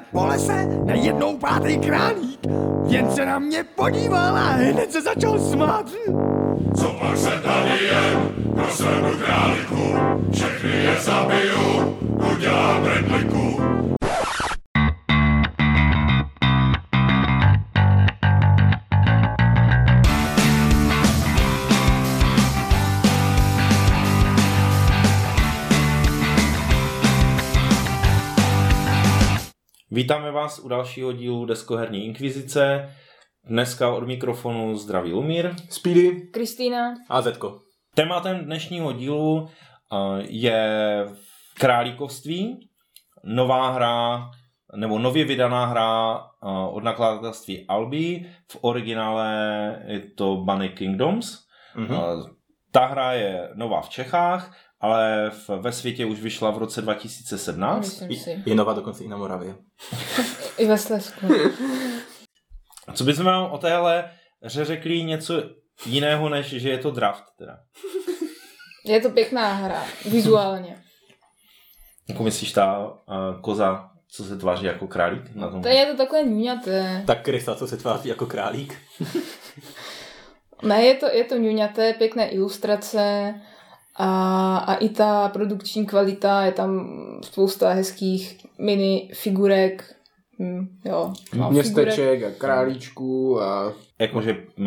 po lese nejednou pátý králík, jen se na mě podíval a hned se začal smát. Co pak se tady jen pro svému králíku, všechny je zabiju, udělám repliku. Vítáme vás u dalšího dílu Deskoherní inkvizice. Dneska od mikrofonu zdraví Lumír. Speedy. Kristýna. A Zetko. Tématem dnešního dílu eh, je králíkovství, nová hra, nebo nově vydaná hra eh, od nakladatelství Albi. V originále je to Bunny Kingdoms. Mhm. Eh, Ta hra je nová v Čechách, ale v, ve světě už vyšla v roce 2017. Myslím si. Je nová dokonce i na Moravě. I ve Slesku. Co bychom vám o téhle hře řekli něco jiného, než že je to draft teda? Je to pěkná hra. Vizuálně. Jako myslíš ta uh, koza, co se tváří jako králík na tom? To je to takové ňuňaté. Tak Krista, co se tváří jako králík. Ne, je to, je to ňuňaté, pěkné ilustrace a, a i ta produkční kvalita, je tam spousta hezkých mini figurek. Hm, jo, no, figurek. Městeček a králíčků a Jakože uh,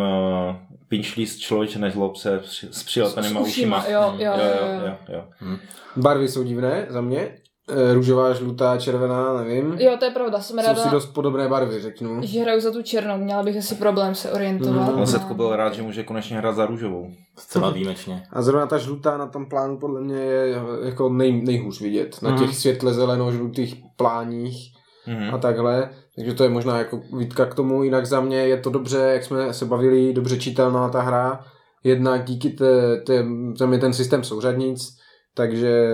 pinčlíst člověče nezlob se s přilepenýma S ušima, ušima. jo, jo, jo, jo, jo, jo. jo, jo. barvy jsou divné za mě. E, Růžová, žlutá, červená, nevím. Jo, to je pravda, jsem Jsou ráda, si dost podobné barvy, řeknu. že hraju za tu černou, měla bych asi problém se orientovat. On Setko byl rád, že může konečně hrát za růžovou. Zcela výjimečně. A zrovna ta žlutá na tom plánu podle mě je jako nej, nejhůř vidět. Na těch světle zeleno-žlutých pláních Mhm. a takhle. Takže to je možná jako výtka k tomu. Jinak za mě je to dobře, jak jsme se bavili, dobře čitelná ta hra. Jednak díky té, té, tam je ten systém souřadnic, takže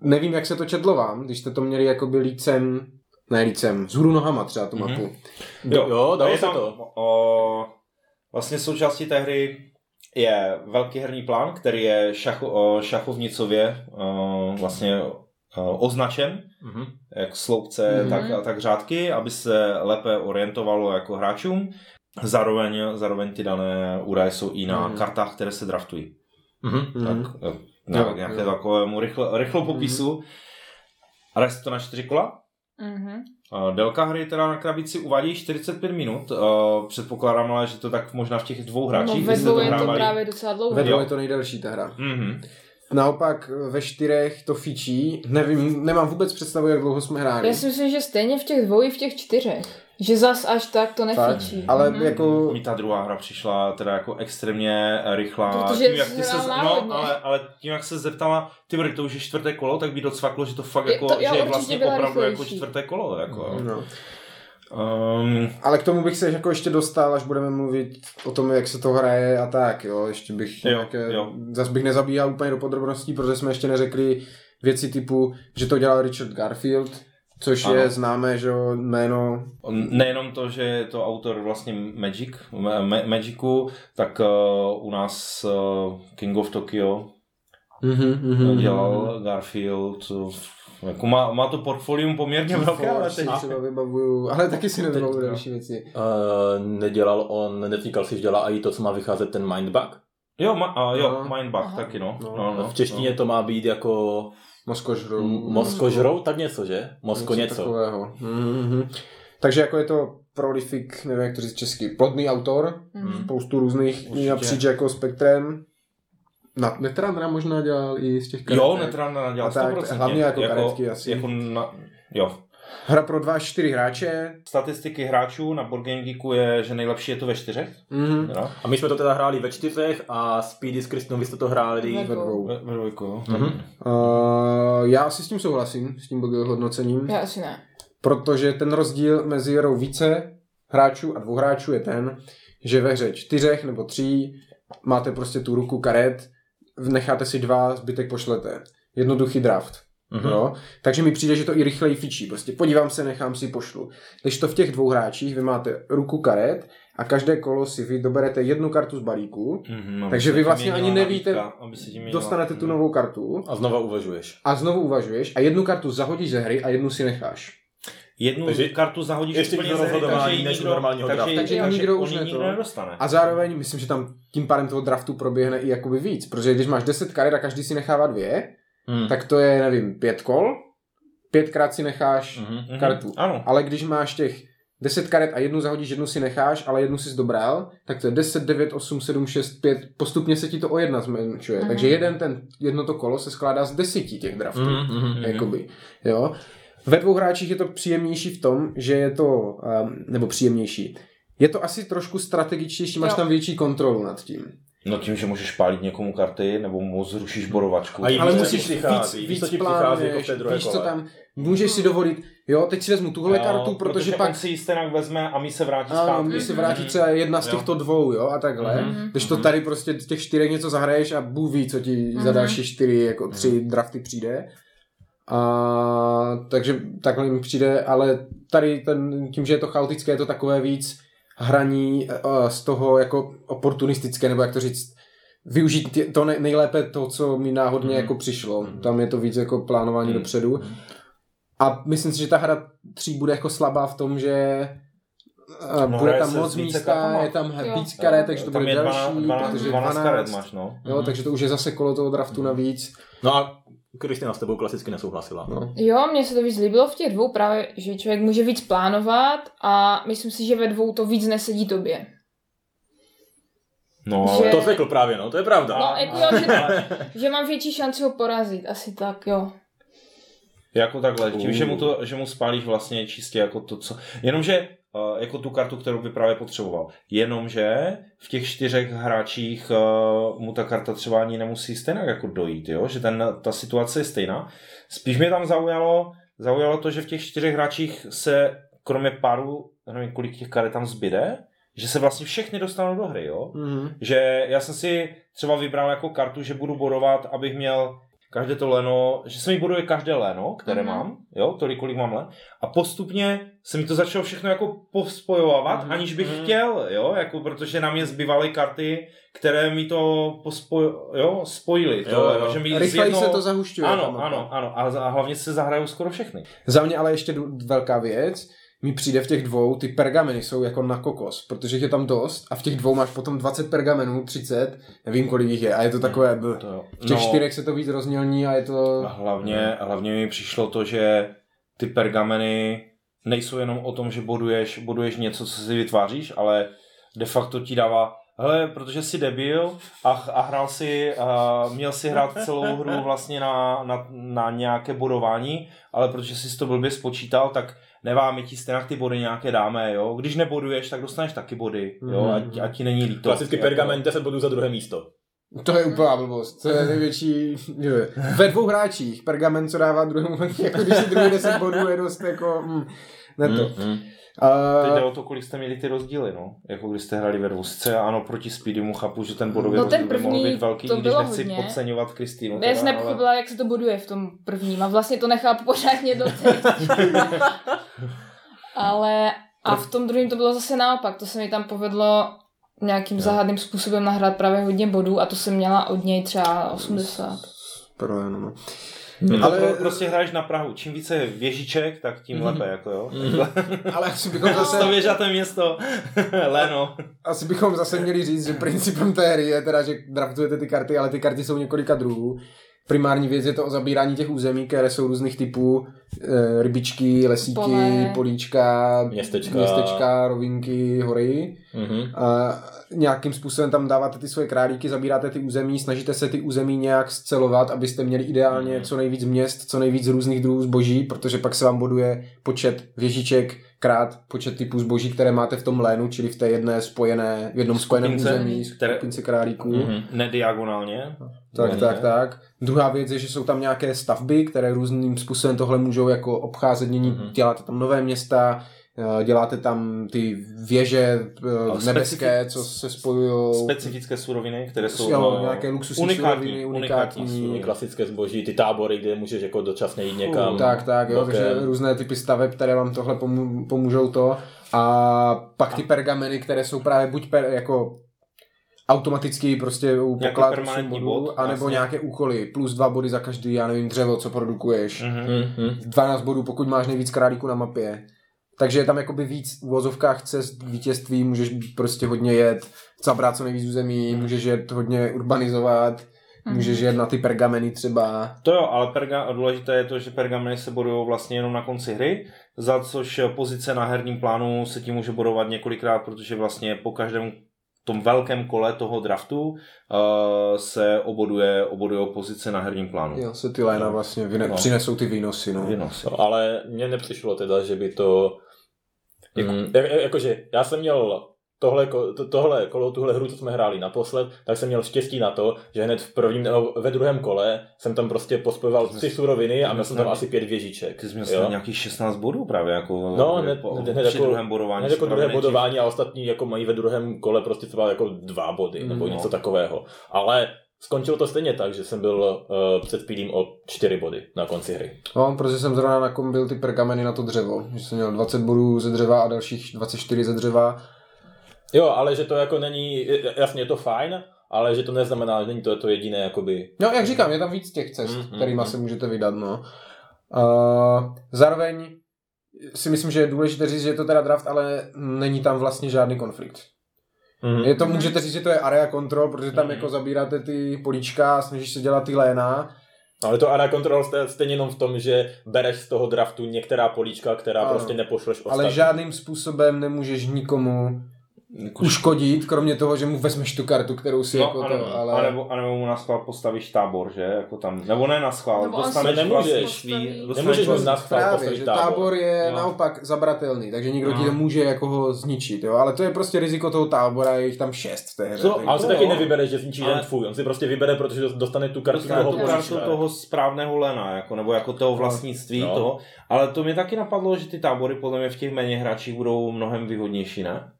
nevím, jak se to četlo vám, když jste to měli jakoby lícem, ne lícem, zhůru nohama třeba tu Mhm. mapu. Jo, jo dalo je se tam, to. O, vlastně součástí té hry je velký herní plán, který je šacho, o, šachovnicově o, vlastně o, označen, Mhm. jak sloupce, Mhm. tak, tak řádky, aby se lépe orientovalo jako hráčům. Zároveň, zároveň ty dané údaje jsou i na Mhm. kartách, které se draftují. Mhm. Mhm. Tak, eh, nějak, Jo, nějaké jo. takovému rychle, rychlou popisu. Ale se to na čtyři kola. Mhm. Uh, Délka hry teda na krabici uvádí 45 minut. Uh, předpokládám ale, že to tak možná v těch dvou No, hráčích. ve vy jste dvou je to právě docela dlouho. Ve dvou je to nejdelší ta hra. Mhm. Naopak ve čtyřech to fičí. Nevím, nemám vůbec představu, jak dlouho jsme hráli. Já si myslím, že stejně v těch dvou i v těch čtyřech. Že zas až tak to nefičí. Ale Mhm. jako Mi ta druhá hra přišla teda jako extrémně rychlá. Protože tím, jak ty se, no, ale, ale tím, jak se zeptala, ty brdy, to už je čtvrté kolo, tak by docvaklo, že to fakt Je jako, to- jo, že je vlastně opravdu jako rychlejší. čtvrté kolo. Jako. no. Um, Ale k tomu bych se jako ještě dostal, až budeme mluvit o tom, jak se to hraje a tak, jo. Ještě bych Jo, nějaké, jo. zas bych nezabíhal úplně do podrobností, protože jsme ještě neřekli věci typu, že to dělal Richard Garfield, což Ano. je známé, že jo, jméno. Nejenom to, že je to autor vlastně Magic, Ma- Ma- Magicu, tak uh, u nás uh, King of Tokyo Mhm, mhm, dělal Garfield. uh, Jako má, má to portfolium poměrně velké, ale si teď... třeba vybavuju, ale taky si nevybavuju další věci. Uh, nedělal on, netýkal si, že dělá i to, co má vycházet ten Mindbug. Jo, ma, a, jo, No. Mindbug Aha. taky, no. No, no, no v češtině to má být jako Moskožrou. m- mozkožrou, tak něco, že? Mosko něco. Takového. Mhm. Takže jako je to prolific, nevím jak to říct česky, plodný autor, Mhm. spoustu různých Určitě. napříč jako spektrem. Na, Netrandra možná dělal i z těch karet. Jo, Netranda dělal A tak, 100%. hlavně jako karetky asi. Jako na, jo. Hra pro dva až čtyři hráče. Statistiky hráčů na Board Game Geeku je, že nejlepší je to ve čtyřech. Mhm. Teda. A my jsme to teda hráli ve čtyřech a Speedy s Kristinou, vy jste to hráli Ve Ve dvou. Ve, ve dvojku. Mhm. Uh, já asi s tím souhlasím, s tím hodnocením, Já asi ne. protože ten rozdíl mezi hrou více hráčů a dvou hráčů je ten, že ve hře čtyřech nebo tří máte prostě tu ruku karet, necháte si dva, zbytek pošlete. Jednoduchý draft. Mhm. Jo? Takže mi přijde, že to i rychleji fičí. Prostě podívám se, nechám si, pošlu. Když to v těch dvou hráčích, vy máte ruku karet a každé kolo si vy doberete jednu kartu z balíku, Mhm, aby Takže vy vlastně ani nevíte, nabídka, dostanete tu Mhm. novou kartu A znova uvažuješ. a znovu uvažuješ a jednu kartu zahodíš ze hry a jednu si necháš. jednu Takže kartu zahodíš ještě úplně víc ze hry, takže ji nikdo, normálního takže, draftu. takže, Takže takže nikdo už nikdo to. nedostane. A zároveň myslím, že tam tím pádem toho draftu proběhne i jakoby víc, protože když máš 10 karet a každý si nechává dvě, Hmm. tak to je, nevím, pět kol, pětkrát si necháš. Mhm, kartu. Ano. Ale když máš těch 10 karet a jednu zahodíš, jednu si necháš, ale jednu si dobral, tak to je 10, 9, 8, 7, 6, 5, postupně se ti to o jedna zmenšuje. Mhm. Takže jeden ten, jedno to kolo se skládá z deseti těch draftů. Mhm, mhm, mhm. Jakoby, jo. Ve dvou hráčích je to příjemnější v tom, že je to, um, nebo příjemnější, je to asi trošku strategičtější, máš Jo. tam větší kontrolu nad tím. No tím, že můžeš pálit někomu karty, nebo mu zrušíš borovačku. A Ale co musíš víc, víc, víš, co ti plánuješ, přichází jako v té druhé víš, co kole. tam, můžeš si dovolit, jo, teď si vezmu tuhle Jo, kartu, protože, on pak si ji stejnak vezme a mi se vrátí Ano, zpátky. mi se vrátí třeba jedna z Jo. těchto dvou, jo, a takhle. Mhm. Když to tady prostě z těch čtyřech něco zahraješ a Bůh ví, co ti za Mhm. další čtyři, jako tři drafty přijde. A takže takhle mi přijde, ale tady ten, tím, že je to chaotické, je to takové víc hraní uh, z toho jako oportunistické, nebo jak to říct, využít tě- to nej- nejlépe to, co mi náhodně Mhm. jako přišlo. Tam je to víc jako plánování Mhm. dopředu. A myslím si, že ta hra tří bude jako slabá v tom, že No, bude tam moc místa, je tam víc karet, takže to Tam bude další, 12, protože 12 12, karet máš, no. Jo, takže to už je zase kolo toho draftu navíc. No a Kristina s tebou klasicky nesouhlasila. No. Jo, mně se to víc líbilo v těch dvou právě, že člověk může víc plánovat a myslím si, že ve dvou to víc nesedí tobě. No, Že- To řekl právě, no, to je pravda. No, jako jo, že, že mám větší šanci ho porazit, asi tak, jo. Jako takhle, tím, že mu, to, že mu spálíš vlastně čistě jako to, co... Jenomže uh, jako tu kartu, kterou by právě potřeboval. Jenomže v těch čtyřech hráčích uh, mu ta karta třeba ani nemusí stejně jako dojít, jo? že ten, ta situace je stejná. Spíš mě tam zaujalo, zaujalo to, že v těch čtyřech hráčích se kromě páru, nevím kolik těch karet tam zbyde, že se vlastně všechny dostanou do hry, jo? Mhm. že já jsem si třeba vybral jako kartu, že budu bodovat, abych měl každé to leno, že se mi boduje každé leno, které Mhm. mám, jo, tolik, kolik mám len. A postupně se mi to začalo všechno jako pospojovat, Mhm. aniž bych Mhm. chtěl, jo, jako protože na mě zbývaly karty, které mi to pospoj, jo, spojily. To, Jo, jo. Že mi z Rychleji jednoho- se to zahušťuje. Ano, ano, ano. A, za- a hlavně se zahrajou skoro všechny. Za mě ale ještě dů- velká věc, mi přijde v těch dvou, ty pergameny jsou jako na kokos, protože je tam dost a v těch dvou máš potom 20 pergamenů, 30, nevím kolik jich je a je to takové, bl. To jo. v těch čtyřech se to víc rozmělní a je to... A hlavně, hlavně mi přišlo to, že ty pergameny nejsou jenom o tom, že boduješ, boduješ něco, co si vytváříš, ale de facto ti dává hele, protože jsi debil a, a hrál si, a měl si hrát celou hru vlastně na, na, na nějaké bodování, ale protože jsi to blbě spočítal, tak nevá, my ti stejně ty body nějaké dáme, jo. Když neboduješ, tak dostaneš taky body, jo, Mhm. ať, ať ti není líto. Klasicky Jako- pergament 10 bodů za druhé místo. To je úplná blbost. To je největší... je. Ve dvou hráčích pergament, co dává druhému, jako když si druhý 10 bodů je dost jako... Mm, ne to. Mm, mm. Teď jde o to, kolik jste měli ty rozdíly, no. Jako když jste hráli ve dvou. Sice ano, proti Speedymu chápu, že ten bodový No ten rozdíl by mohl první, být velký, to když nechci hodně. podceňovat Kristýnu. Já jsem nepochopila, jak se to buduje v tom prvním a vlastně to nechápu pořádně do Ale a v tom druhém to bylo zase naopak, to se mi tam povedlo nějakým záhadným způsobem nahrát právě hodně bodů a to jsem měla od něj třeba 80. pro, no, no. Ale pro, prostě hraješ na Prahu. Čím více věžiček, tak tím lépe, jako jo. Ale asi bychom Zase... zase, věžaté město. Leno. asi bychom zase měli říct, že principem té hry je teda, že draftujete ty karty, ale ty karty jsou několika druhů. Primární věc je to o zabírání těch území, které jsou různých typů, e, rybičky, lesíky, Pole. políčka, Městečka. městečka, rovinky, hory. Mhm. A nějakým způsobem tam dáváte ty svoje králíky, zabíráte ty území, snažíte se ty území nějak scelovat, abyste měli ideálně Mhm. co nejvíc měst, co nejvíc různých druhů zboží, protože pak se vám boduje počet věžiček krát počet typů zboží, které máte v tom lénu, čili v té jedné spojené, v jednom spojeném území, které- skupince králíků. Mhm. Nediagonálně. Tak, Ne. tak, tak. Druhá věc je, že jsou tam nějaké stavby, které různým způsobem tohle můžou jako obcházet, mění, Mhm. děláte tam nové města, děláte tam ty věže eh, Ale nebeské, specifi- co se spojují. Specifické suroviny, které jsou Jo, no, nějaké luxusní unikátní, suroviny, unikátní unikátní. suroviny. Klasické zboží, ty tábory, kde můžeš jako dočasně jít někam. Tak, tak, jo, takže různé typy staveb, které vám tohle pomů- pomůžou to. A pak ty pergameny, které jsou právě buď per, jako automaticky prostě u Nějaký poklad permanentní bodů, bod, anebo jasně. nějaké úkoly, plus dva body za každý, já nevím, dřevo, co produkuješ. Mhm. Mhm. 12 bodů, pokud máš nejvíc králíků na mapě. Takže je tam jakoby víc v uvozovkách cest k vítězství, můžeš prostě hodně jet, zabrat co nejvíc území, můžeš jet hodně urbanizovat, můžeš jet na ty pergameny třeba. To jo, ale perga, důležité je to, že pergameny se bodují vlastně jenom na konci hry, za což pozice na herním plánu se tím může bodovat několikrát, protože vlastně po každém tom velkém kole toho draftu uh, se oboduje, oboduje pozice na herním plánu. Jo, se ty léna vlastně vyne, No. přinesou ty výnosy, no. Vynosy. No, ale mně nepřišlo teda, že by to... Jako- Mm, jak, jakože, já jsem měl tohle, to, tohle kolo, tuhle hru, co jsme hráli naposled, tak jsem měl štěstí na to, že hned v prvním, nebo ve druhém kole jsem tam prostě pospojoval tři suroviny a měl jsem tam asi pět věžiček. Ty jsi měl nějakých 16 bodů právě, jako No, ne, hned, po, při jako, druhém bodování. jako druhé bodování a ostatní jako mají ve druhém kole prostě třeba jako dva body nebo No. něco takového. Ale skončilo to stejně tak, že jsem byl uh, před pílím o čtyři body na konci hry. No, protože jsem zrovna nakombil ty pergameny na to dřevo. Že jsem měl 20 bodů ze dřeva a dalších 24 ze dřeva. Jo, ale že to jako není, jasně je to fajn, ale že to neznamená, že není to to jediné jakoby No, jak říkám, je tam víc těch cest, Mm, mm, mm, kterýma mm. se můžete vydat, no. Uh, zároveň si myslím, že je důležité říct, že je to teda draft, ale není tam vlastně žádný konflikt. Mm. Je to, můžete říct, že to je area control, protože tam Mhm. jako zabíráte ty políčka a snažíš se dělat ty léna. Ale to area control stejně jenom v tom, že bereš z toho draftu některá políčka, která Ano. prostě nepošleš ostatní. Ale žádným způsobem nemůžeš nikomu uškodit, kromě toho, že mu vezmeš tu kartu, kterou si No, jako anebo, to, ale... anebo, anebo mu na schvál postavíš tábor, že? Jako tam, nebo ne na schvál, Nebo dostaneš si nemůžeš. vlastnictví, dostaneš Nemůžeš mu na schvál Právě, postavit že tábor. tábor je Jo. naopak zabratelný, takže někdo ti No. to může jako ho zničit, jo, ale to je prostě riziko toho tábora, je jich tam šest v té hře. Co? takže- Ale on si To taky jo. nevybere, že zničí Ale- ten tvůj. On si prostě vybere, protože dostane tu kartu Dostane toho tu kartu toho správného lena, jako, nebo jako toho vlastnictví No. toho. Ale to mě taky napadlo, že ty tábory podle mě v těch méně hráčích budou mnohem výhodnější, ne?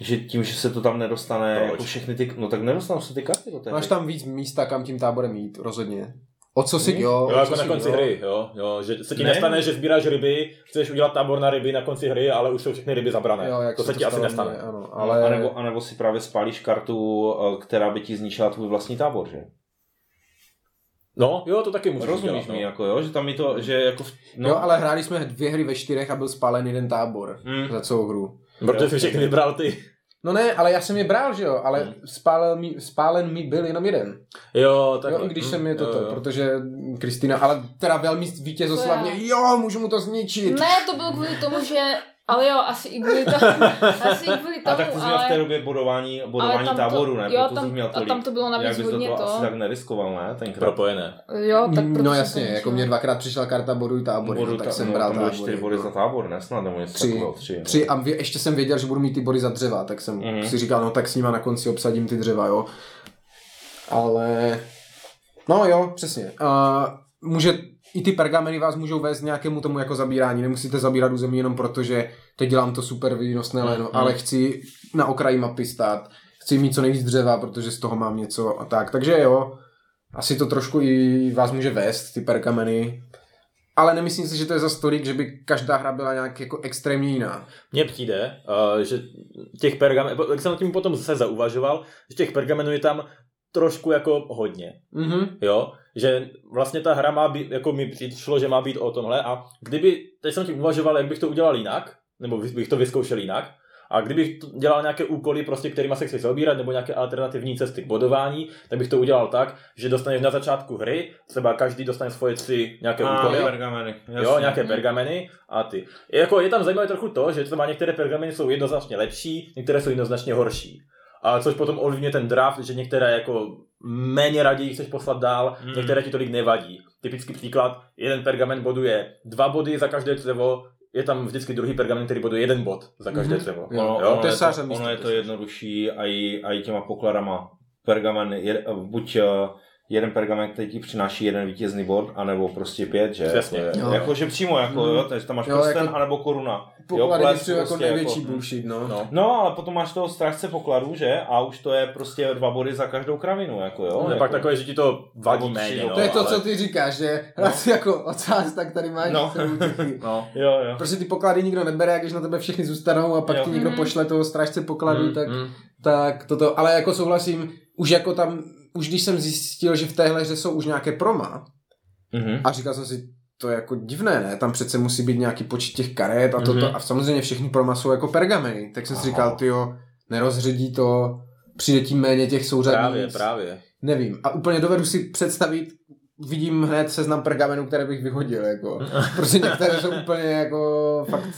Že tím, že se to tam nedostane Proč? jako všechny ty, no tak nedostanou se ty karty do té Máš tam víc místa, kam tím táborem jít, rozhodně. O co si, Hmm. jo, Jo, jako na konci jo. hry, jo, jo, že se ti Ne. nestane, že sbíráš ryby, chceš udělat tábor na ryby na konci hry, ale už jsou všechny ryby zabrané. Jo, jak to se ti asi nestane. mně, Ano, Ale... ale... A, nebo, a nebo si právě spálíš kartu, eh, která by ti zničila tvůj vlastní tábor, že? No, jo, to taky můžeš Rozumíš udělat, mi, no. jako jo, že tam je to, že jako... No. Jo, ale hráli jsme dvě hry ve čtyřech a byl spálen jeden tábor Mm. za celou hru. Protože jsi všechny vybral ty. No ne, ale já jsem je bral, že jo, ale Hmm. spálen mi, spálen mi byl jenom jeden. Jo, tak. jo, i když jsem je toto, jo, jo. protože Kristýna, ale teda velmi vítězoslavně, jo, můžu mu to zničit. Ne, to bylo kvůli tomu, že... Ale jo, asi i kvůli tomu, asi i kvůli tomu, A tak ty jsi měl ale... v té době bodování, bodování to- táboru, ne? jo, Proto tam- měl a tolik. tam to bylo navíc Jak hodně toho to. asi tak neriskoval, ne? Tenkrát. Propojené. Jo, tak proto no jasně, to jako mě dvakrát přišla karta bodu i tábory, Bodu, no, tak ta- jsem no, bral tábory. čtyři body no. za tábor, ne? Snad, nebo něco Tři, takového, tři. tři a vě, ještě jsem věděl, že budu mít ty body za dřeva, tak jsem Mhm. si říkal, no tak s nima na konci obsadím ty dřeva, jo. Ale, no jo, přesně. Uh, může, i ty pergameny vás můžou vést nějakému tomu jako zabírání. Nemusíte zabírat území jenom proto, že teď dělám to super výnosné léno, Mhm. ale chci na okraji mapy stát. Chci mít co nejvíc dřeva, protože z toho mám něco a tak. Takže jo, asi to trošku i vás může vést, ty pergameny. Ale nemyslím si, že to je za stolik, že by každá hra byla nějak jako extrémně jiná. Mně přijde, uh, že těch pergamenů, jak jsem tím potom zase zauvažoval, že těch pergamenů je tam trošku jako hodně, Mhm. jo, že vlastně ta hra má být, jako mi přišlo, že má být o tomhle a kdyby, teď jsem tím uvažoval, jak bych to udělal jinak, nebo bych to vyzkoušel jinak, a kdybych dělal nějaké úkoly, prostě, kterými se chci zaobírat, nebo nějaké alternativní cesty k bodování, tak bych to udělal tak, že dostaneš na začátku hry, třeba každý dostane svoje tři nějaké A, úkoly, pergameny. Jo, nějaké pergameny a ty. Jako je tam zajímavé trochu to, že třeba některé pergameny jsou jednoznačně lepší, některé jsou jednoznačně horší. A což potom ovlivňuje ten draft, že některé jako méně raději chceš poslat dál, Mm. některé ti tolik nevadí. Typický příklad, jeden pergamen boduje dva body za každé dřevo, je tam vždycky druhý pergamen, který boduje jeden bod za každé Mhm. dřevo. Jo, Ono, jo, ono, to je to, ono je to to je jednodušší a i, a i těma pokladama. Pergamen je, buď eh, jeden pergament, který ti přináší jeden vítězný bod, anebo prostě pět, že? Přesně. Jako, Jo. jako že přímo, jako, jo, takže tam máš Jo, prsten, jako- anebo koruna. Poklady ples jsou jako prostě největší jako- bullshit, no. No. No, ale potom máš toho strážce pokladů, že? A už to je prostě dva body za každou kravinu, jako jo. Je jako. pak takové, že ti to vadí méně. no. No, To je to, ale... co ty říkáš, že raz jako ocás, tak tady máš No. No. Jo, jo. Prostě ty poklady nikdo nebere, když na tebe všechny zůstanou a pak Jo. ti někdo Mhm. pošle toho strážce pokladů, Mm, tak, mm. tak toto, ale jako souhlasím, už jako tam, už když jsem zjistil, že v téhle hře jsou už nějaké proma, Mhm. a říkal jsem si, to je jako divné, ne? Tam přece musí být nějaký počet těch karet a toto. Mhm. A samozřejmě všechny proma jsou jako pergameny. Tak jsem si říkal, tyjo, nerozředí to, přijde tím méně těch souřadnic. Právě, právě. Nevím. A úplně dovedu si představit, vidím hned seznam pergamenů, které bych vyhodil, jako. Prostě některé jsou úplně jako fakt...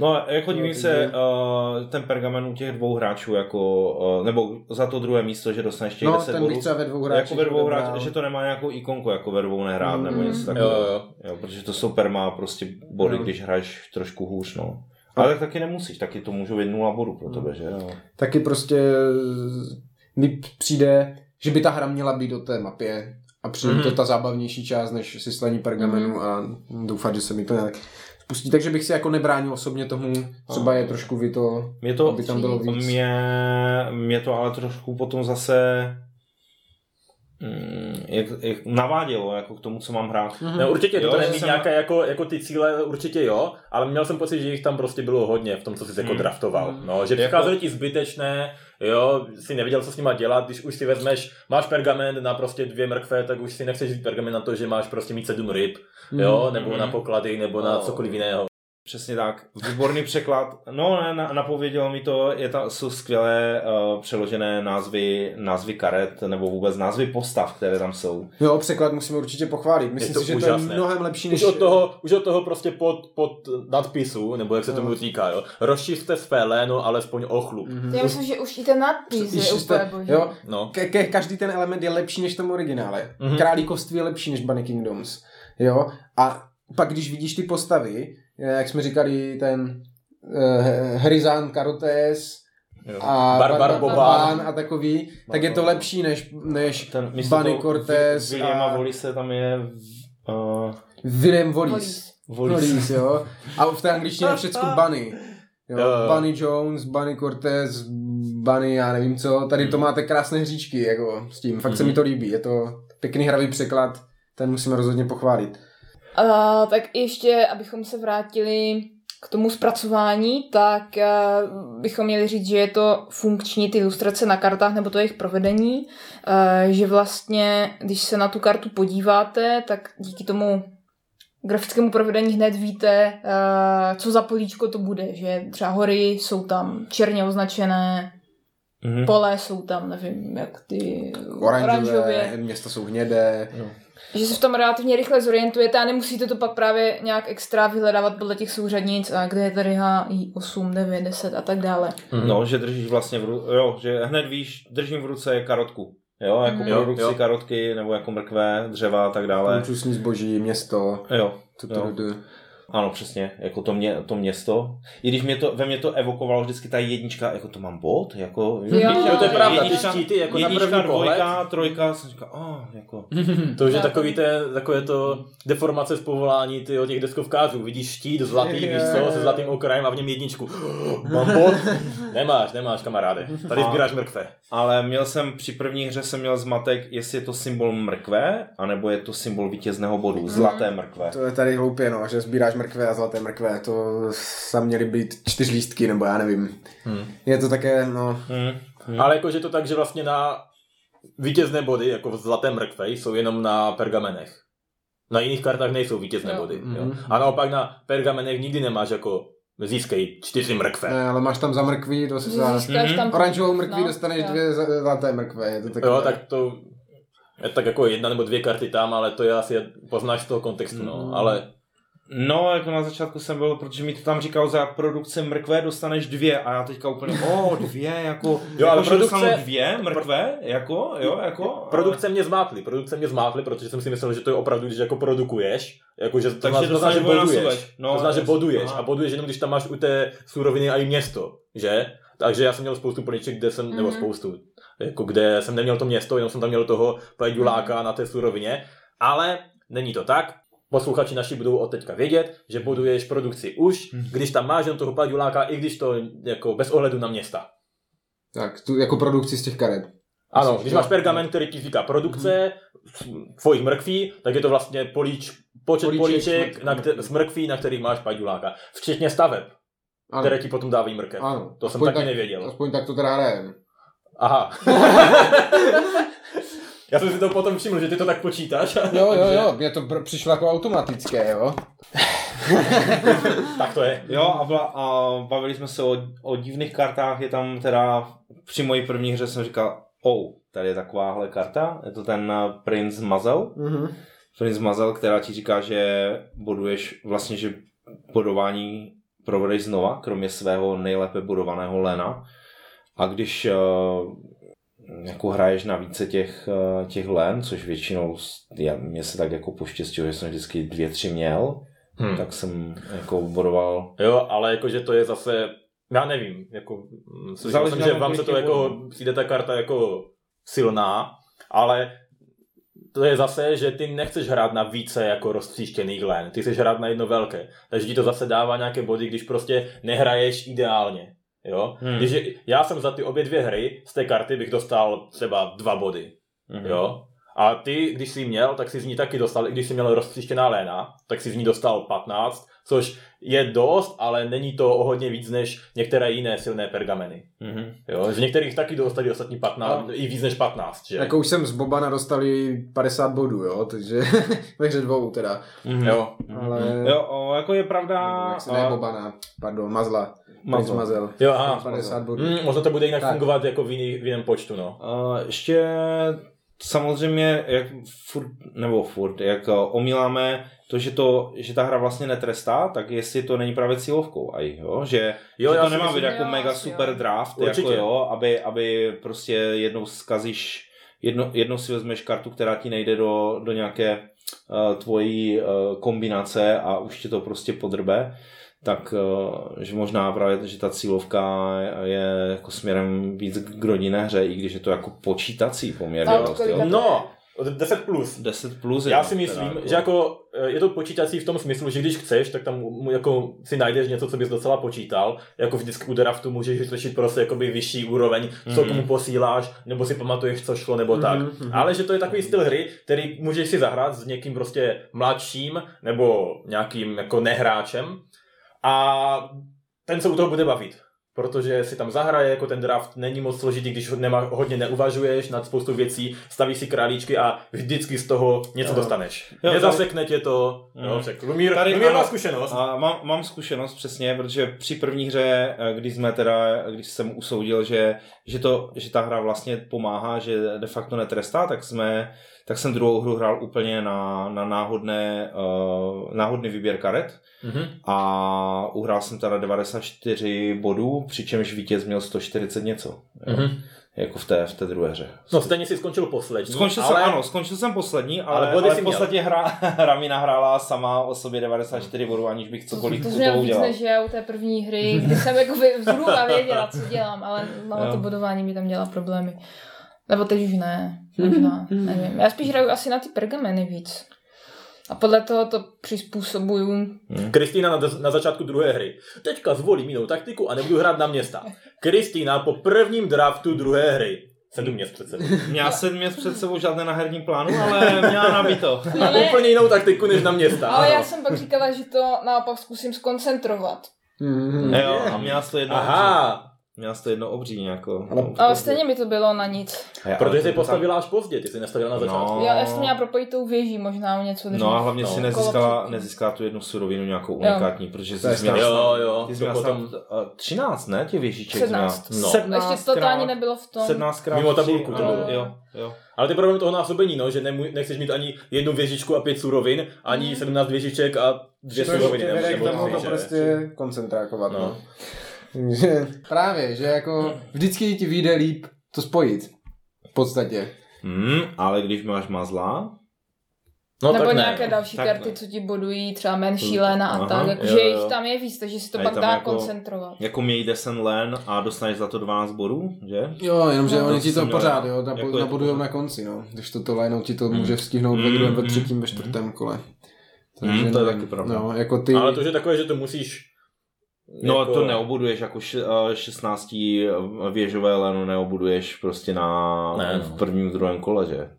No, jako ty se uh, ten pergamen u těch dvou hráčů, jako, uh, nebo za to druhé místo, že dostaneš těch No, 10 ten bodů. ve dvou hráčích jako ve dvou hráčích, že to nemá nějakou ikonku, jako ve dvou nehrát, Mm. nebo něco takového. jo, jo. jo. protože to super má prostě body, No. když hraješ trošku hůř, no. Ale tak taky nemusíš, taky to můžu být nula bodů pro tebe, že jo. Taky prostě mi přijde, že by ta hra měla být o té mapě a přijde mm. to Mhm. ta zábavnější část, než si slení pergamenu Mhm. a doufat, že se mi to nějak spustí. Takže bych si jako nebránil osobně tomu, třeba je trošku vy to, Mě to, aby tam bylo víc. mě, mě to ale trošku potom zase jak, jak navádělo jako k tomu, co mám hrát. Mhm. No, určitě Jo, to nemít jsem- nějaké jako, jako ty cíle, určitě jo, ale měl jsem pocit, že jich tam prostě bylo hodně v tom, co jsi jako Hmm. draftoval. Hmm. No, že Jako- přicházely ti zbytečné, jo, si nevěděl, co s nima dělat, když už si vezmeš, máš pergament na prostě dvě mrkve, tak už si nechceš vzít pergament na to, že máš prostě mít sedm ryb, jo, nebo Mhm. na poklady, nebo na No. cokoliv jiného. Přesně tak. Výborný překlad. No, ne, na, napovědělo mi to, je ta, jsou skvělé uh, přeložené názvy, názvy karet, nebo vůbec názvy postav, které tam jsou. Jo, překlad musíme určitě pochválit. Myslím si, že to je mnohem lepší Už než... od toho, už od toho prostě pod, pod nadpisu, nebo jak se tomu No. říká, jo. Rozšiřte své léno alespoň o chlup. Mhm. Já myslím, že už i ten nadpis je jste- úplně boží. jo, No. ke, ke, každý ten element je lepší než v tom originále. Mhm. Mm-hmm. Králíkovství je lepší než Bunny Kingdoms. Jo? A pak, když vidíš ty postavy, jak jsme říkali, ten uh, Herizan Karotes Jo. a Barbar Bar- Boban. Boban a takový, tak je to lepší než, než Ten, Bunny Cortez Williama a Volise tam je uh, William Wallis. Wallis. Jo. A v té angličtině je všechno Bunny. Jo, Jo, jo. Bunny Jones, Bunny Cortez, Bunny, já nevím co. Tady to máte krásné hříčky, jako s tím. Fakt se mi to líbí. Je to pěkný hravý překlad. Ten musíme rozhodně pochválit. Uh, tak ještě, abychom se vrátili k tomu zpracování, tak uh, bychom měli říct, že je to funkční ty ilustrace na kartách nebo to jejich provedení, uh, že vlastně, když se na tu kartu podíváte, tak díky tomu grafickému provedení hned víte, uh, co za políčko to bude, že třeba hory jsou tam černě označené, Mhm. pole jsou tam, nevím, jak ty Oranžové, města jsou hnědé. Že se v tom relativně rychle zorientujete a nemusíte to pak právě nějak extra vyhledávat podle těch souřadnic a kde je tady HI 8, 9, 10 a tak dále. Mhm. No, že držíš vlastně v ruce, jo, že hned víš, držím v ruce karotku. Jo, jako mm. Jo, produkci jo. karotky, nebo jako mrkve, dřeva a tak dále. Luxusní zboží, město. Jo, To, to, Jo. Ano, přesně, jako to, mě, to město. I když mě to, ve mně to evokovalo vždycky ta jednička, jako to mám bod, jako... Jo. Jo, to je pravda, ty jednička, štíty jako na jednička, první pohled. dvojka, trojka, jsem říkal, oh, jako... To už je Tak. takový ten, takové to deformace z povolání ty, těch deskovkářů. Vidíš štít zlatý, Je. víš co, se zlatým okrajem a v něm jedničku. Mám bod? Nemáš, nemáš kamaráde. Tady A- sbíráš mrkve. Ale měl jsem, při první hře jsem měl zmatek, jestli je to symbol mrkve, anebo je to symbol vítězného bodu, zlaté mrkve. to je tady hloupě, no, že sbíráš mrkve a zlaté mrkve. To tam měly být čtyř lístky, nebo já nevím. Hmm. Je to také, no, Hmm. Hmm. Ale jakože to tak, že vlastně na vítězné body, jako v zlaté mrkve, jsou jenom na pergamenech. Na jiných kartách nejsou vítězné Jo. body. Jo. Mhm. A naopak na pergamenech nikdy nemáš jako získej čtyři mrkve. ne, ale máš tam za mrkví, to za Mhm. tam oranžovou mrkví no, dostaneš jo. dvě za- zlaté mrkve. Je to takové. Jo, tak to je tak jako jedna nebo dvě karty tam, ale to je asi, poznáš z toho kontextu, no. Mm. Ale No, jako na začátku jsem byl, protože mi to tam říkal, za produkci mrkve dostaneš dvě a já teďka úplně, o, dvě, jako, Jo, ale jako, že produkce- dostanu dvě mrkve, jako, jo, jako. Produkce mě zmátly, produkce mě zmátly, protože jsem si myslel, že to je opravdu, když jako produkuješ, jako že to, Takže znamená, to že boduješ. No, to znamená, že boduješ Aha. a boduješ jenom, když tam máš u té suroviny a i město, že? Takže já jsem měl spoustu políček, kde jsem, nebo Mhm. spoustu, jako kde jsem neměl to město, jenom jsem tam měl toho paďuláka na té surovině, ale není to tak. Posluchači naši budou od teďka vědět, že buduješ produkci už, když tam máš jenom toho paďuláka, i když to jako bez ohledu na města. Tak, tu, jako produkci z těch karet. Ano, Myslím, když máš pergament, který ti říká produkce tvojich mrkví, tak je to vlastně políč, počet Políček políček na mrkví. kte- z mrkví, na kterých máš paďuláka. Včetně staveb, Ano, které ti potom dávají mrkev. ano. To jsem Aspoň taky tak, nevěděl. Aspoň tak to teda hrajem. Aha. Já jsem si to potom všiml, že ty to tak počítáš. Jo, jo, jo, mě to přišlo jako automatické, jo. tak to je. Jo, a, byla, a bavili jsme se o, o divných kartách, je tam teda, při mojí první hře jsem říkal, oh, tady je takováhle karta, je to ten eh, Prince Mazel, Mhm. Prince Mazel, která ti říká, že boduješ, vlastně, že bodování provedeš znova, kromě svého nejlépe budovaného lena. A když uh, jako hraješ na více těch, uh, těch len, což většinou já, mě se tak jako poštěstilo, že jsem vždycky dvě, tři měl, Hm. tak jsem jako bodoval Jo, ale jakože to je zase, já nevím, jako, mm, Záleží jsem, že vám se to jako, přijde ta karta jako silná, ale to je zase, že ty nechceš hrát na více jako roztříštěných len, ty chceš hrát na jedno velké, takže ti to zase dává nějaké body, když prostě nehraješ ideálně. Jo? Hmm. Když je, já jsem za ty obě dvě hry z té karty bych dostal třeba dva body. Mhm. Jo? A ty, když jsi měl, tak si z ní taky dostal, i když jsi měl roztříštěná léna, tak si z ní dostal 15, což je dost, ale není to o hodně víc než některé jiné silné pergameny. Mhm. Jo? Z některých taky dostali ostatní 15, No. i víc než 15, že? Jako už jsem z Bobana dostali 50 bodů, jo, takže ve hře dvou teda. Mhm. Jo. Ale... Jo, o, jako je pravda... Jak se ne a- Bobana, pardon, Mazla. Mazl. Mazel. Jo, aha. 50 bodů. Hmm, možná to bude jinak Tak. fungovat jako v, jiný, v jiném počtu, no. A ještě samozřejmě, jak furt, nebo furt, jak eh, omíláme to, že, to, že ta hra vlastně netrestá, tak jestli to není právě cílovkou, aj, jo? že, Jo, že to nemá být jako Jo, mega asi super jo. draft, Určitě. jako jo, aby, aby prostě jednou zkazíš, jedno, jednou si vezmeš kartu, která ti nejde do, do nějaké uh, tvojí uh, kombinace a už tě to prostě podrbe, tak uh, že možná právě, že ta cílovka je jako směrem víc k rodinné hře, i když je to jako počítací poměrně. Jo. to No, 10 plus. 10 plus. Já si myslím, teda, že jako eh, je to počítací v tom smyslu, že když chceš, tak tam jako si najdeš něco, co bys docela počítal. Jako vždycky u draftu můžeš řešit prostě jakoby vyšší úroveň, co Mhm. komu posíláš, nebo si pamatuješ, co šlo, nebo tak. Mhm, mhm. Ale že to je takový styl hry, který můžeš si zahrát s někým prostě mladším, nebo nějakým jako nehráčem. A ten se u toho bude bavit. Protože si tam zahraje, jako ten draft není moc složitý, když nemá, hodně neuvažuješ nad spoustu věcí, stavíš si králíčky a vždycky z toho něco Jo. dostaneš. Jo, Nezasekne tě to, jo, Mhm. řek. Lumír, Tady Lumír má zkušenost. A mám, mám zkušenost přesně, protože při první hře, eh, když jsme teda, když jsem usoudil, že, že, to, že ta hra vlastně pomáhá, že de facto netrestá, tak jsme, tak jsem druhou hru hrál úplně na, na náhodné, uh, náhodný výběr karet Mhm. a uhrál jsem teda 94 bodů, přičemž vítěz měl 140 něco. Jo? Mhm. Jako v té, v té druhé hře. No stejně si skončil poslední, Skončil ale... jsem, ano, skončil jsem poslední, ale, Ale ale, v podstatě hra, hra mi nahrála sama o sobě 94 bodů, aniž bych cokoliv To u jsi měl toho víc udělal. než já u té první hry, kdy jsem jako by zhruba věděla, co dělám, ale, Jo. to bodování mi tam dělá problémy. Nebo teď už ne, možná, nevím. Já spíš hraju asi na ty pergameny víc. A podle toho to přizpůsobuju. Kristýna na, na začátku druhé hry. Teďka zvolím jinou taktiku a nebudu hrát na města. Kristýna po prvním draftu druhé hry. Sedm měst před sebou. Měla sedm měst před sebou žádné na herním plánu, ale měla nabito. Ale, Úplně jinou taktiku než na města. ale ano. já jsem pak říkala, že to naopak zkusím skoncentrovat. Mhm. Jo, a měla to jedno. Aha, Měla jsi to jedno obří nějako. Ale- Ale stejně mi to bylo na nic. Já- protože jsi to- postavila až pozdě, ty jsi nestavila na začátku. No. Já, já jsem měla propojit tou věží možná o něco dřív. No a hlavně No. si nezískala, nezískala tu jednu surovinu nějakou Jo. unikátní, protože To je jsi měla Jo, jo, ty jsi měla potom- snad, uh, 13, ne, těch věžiček? 17. jsi měla. No. 17 Ještě to ani nebylo v tom. 17 krát Mimo tabulku to bylo. Jo, jo. Ale ty problém toho násobení, no, že nemů, nechceš mít ani jednu věžičku a pět surovin, ani Mhm. 17 věžiček a dvě suroviny. nebo- nebo prostě koncentrákovat. No. Takže právě, že jako vždycky ti vyjde líp to spojit. V podstatě. Hmm, ale když máš mazla, No Nebo tak ne. nějaké další tak karty, ne. co ti bodují, třeba menší léna a Aha, tak, jakože jich tam je víc, takže si to A pak dá jako- koncentrovat. Jako měj 10 len a dostaneš za to 12 bodů, že? Jo, jenomže No, oni ti to jsem pořád, měl, jo, jako to nabudujou pořád. na konci, no. Když to to léno ti to Mm. může stihnout ve Mm, druhém, ve mm, třetím, ve mm. čtvrtém kole. Mm, to je taky pravda. No, jako ty... Ale to je takové, že to musíš... No jako- to neobuduješ jako š- eh, 16 věžové leno neobuduješ prostě na Ne, no. v prvním, druhém kole, že?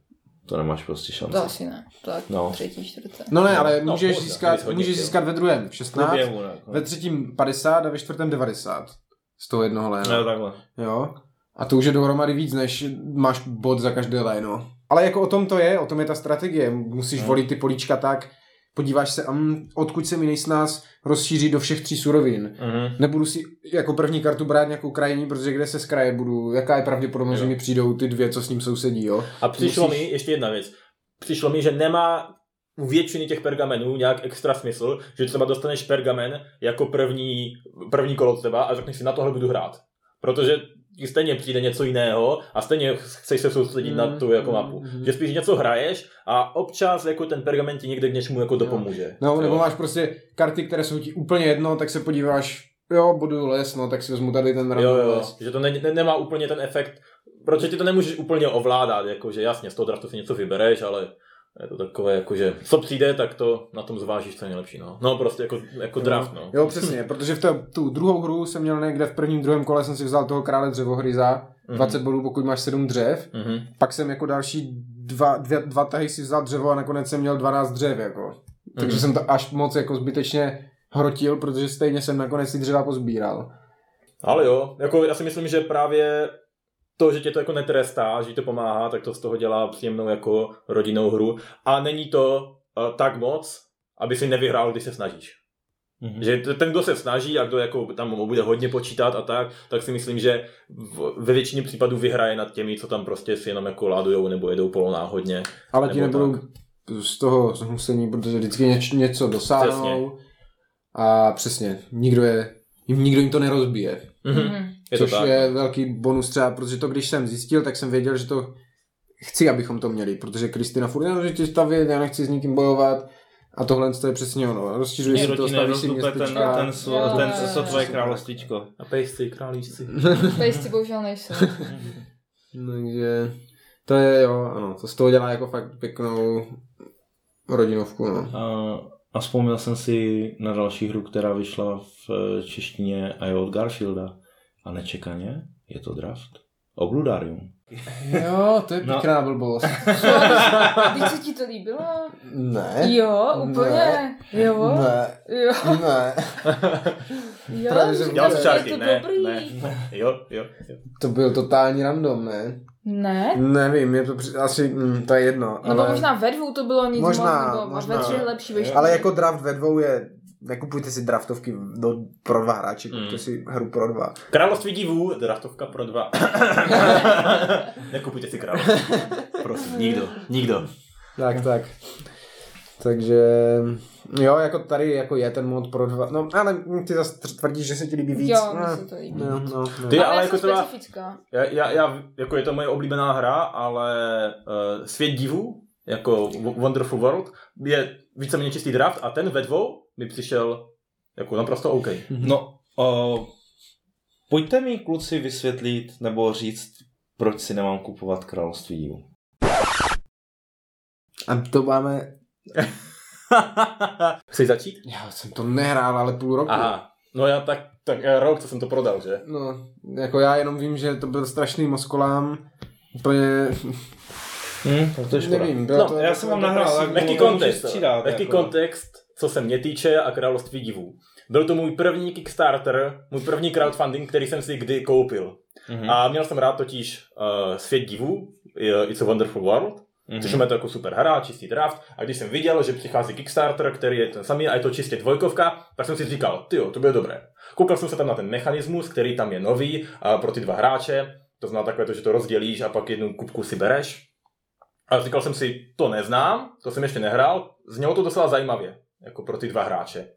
To nemáš prostě šanci. To asi ne, tak No. třetí, čtvrté. No ne, ale No, můžeš možná, získat, hodně můžeš získat ve druhém V 16, průběhu, ne? ve třetím 50 a ve čtvrtém 90 z toho jednoho léna. No, takhle. Jo. A to už je dohromady víc, než máš bod za každé léno. Ale jako o tom to je, o tom je ta strategie. Musíš Hmm. volit ty políčka tak, podíváš se, um, odkud se mi nejsnáz rozšíří do všech tří surovin. Mhm. Nebudu si jako první kartu brát nějakou krajní, protože kde se z kraje budu, jaká je pravděpodobnost, že mi přijdou ty dvě, co s ním sousedí, jo. A přišlo Musíš- mi, ještě jedna věc, přišlo mi, že nemá u většiny těch pergamenů nějak extra smysl, že třeba dostaneš pergamen jako první, první kolo třeba a řekneš si, na tohle budu hrát. Protože stejně přijde něco jiného a stejně chceš se soustředit Mm, na tu jako mm, mapu. mm. Že spíš něco hraješ a občas jako ten pergament ti někde k něčemu jako dopomůže. No, nebo máš prostě karty, které jsou ti úplně jedno, tak se podíváš, jo, budu les, no, tak si vezmu tady ten Jo, random jo, les. že to ne, ne, nemá úplně ten efekt, protože ty to nemůžeš úplně ovládat, jakože jasně, z toho draftu si něco vybereš, ale je to takové, jakože co přijde, tak to na tom zvážíš, co je nejlepší, no. No prostě jako, jako draft, no. Jo, přesně, protože v té, tu druhou hru jsem měl někde v prvním, druhém kole jsem si vzal toho krále dřevohryza, Mhm. 20 bodů, pokud máš 7 dřev. Mhm. Pak jsem jako další dva, dvě, dva tahy si vzal dřevo a nakonec jsem měl 12 dřev, jako. Takže Mhm. jsem to až moc jako zbytečně hrotil, protože stejně jsem nakonec ty dřeva pozbíral. Ale jo, jako já si myslím, že právě to, že tě to jako netrestá, že ti to pomáhá, tak to z toho dělá příjemnou jako rodinnou hru. A není to uh, tak moc, aby si nevyhrál, když se snažíš. Mhm. Že ten, kdo se snaží a kdo jako tam bude hodně počítat a tak, tak si myslím, že v, ve většině případů vyhraje nad těmi, co tam prostě si jenom jako ládujou nebo jedou polonáhodně. Ale ti nebudou z toho zhusení, protože vždycky něč, něco dosáhnou. A přesně, nikdo je, jim, nikdo jim to nerozbije. Mhm. Mhm. Je to což tak. je velký bonus třeba, protože to když jsem zjistil, tak jsem věděl, že to chci, abychom to měli, protože Kristina furt, "No, že ti stavět, já nechci s nikým bojovat. A tohle to je přesně ono. Rozšiřuje se to, staví si ten, městečka. ten, Jo, svo- ten, jo, co tvoje královstvíčko. A pejsci, králíčci. Pejsci bohužel nejsou. Takže to je jo, ano, to z toho dělá jako fakt pěknou rodinovku, no. A, a vzpomněl jsem si na další hru, která vyšla v eh, češtině a je od Garfielda. A nečekaně je to draft. Obludarium. Jo, to je No. pěkná blbost. Víš, co ti to líbilo? Ne. Jo, úplně. Ne. Jo. Ne. Jo. Ne. Jo, Právě, že je čárky, to ne, dobrý. ne, jo, jo, jo. To byl totální random, ne? Ne? Nevím, je to při... asi, mm, to je jedno. Nebo ale... možná ve dvou to bylo nic Možná, moc, nebo možná. ve třech lepší, ve Ale jako draft ve dvou je, nekupujte si draftovky do, pro dva hráči, kupujte Mm. si hru pro dva. Království divů, draftovka pro dva. Nekupujte si království. Prosím, nikdo, nikdo. Tak, tak. Takže jo, jako tady jako je ten mod pro dva. No, ale ty zase tvrdíš, že se ti líbí víc. Jo, no, mi se to líbí. no, no, no. Ty- Ale, ale jako třeba- specifická. Já, já, já, jako je to moje oblíbená hra, ale uh, Svět divů, jako Wonderful World, je víceméně čistý draft a ten ve dvou mi přišel jako naprosto OK. No, uh, pojďte mi kluci vysvětlit nebo říct, proč si nemám kupovat království divů. A to máme, Chceš začít? já jsem to nehrál, ale půl roku. Aha, no já tak, tak eh, rok, co jsem to prodal, že? No, jako já jenom vím, že to byl strašný moskolám. Úplně, Hm, to je škoda. nevím, bylo No, to já jsem vám nahrál, můžeš kontext, lehký jako. kontext, co se mě týče a království divů. Byl to můj první Kickstarter, můj první crowdfunding, který jsem si kdy koupil. Mhm. A měl jsem rád totiž uh, Svět divů, It's a Wonderful World, Mhm. Což je to jako super hra, čistý draft. A když jsem viděl, že přichází Kickstarter, který je ten samý a je to čistě dvojkovka, tak jsem si říkal, ty to bude dobré. Koukal jsem se tam na ten mechanismus, který tam je nový a pro ty dva hráče. To znamená takové to, že to rozdělíš a pak jednu kupku si bereš. A říkal jsem si, to neznám, to jsem ještě nehrál. Znělo to docela zajímavě, jako pro ty dva hráče.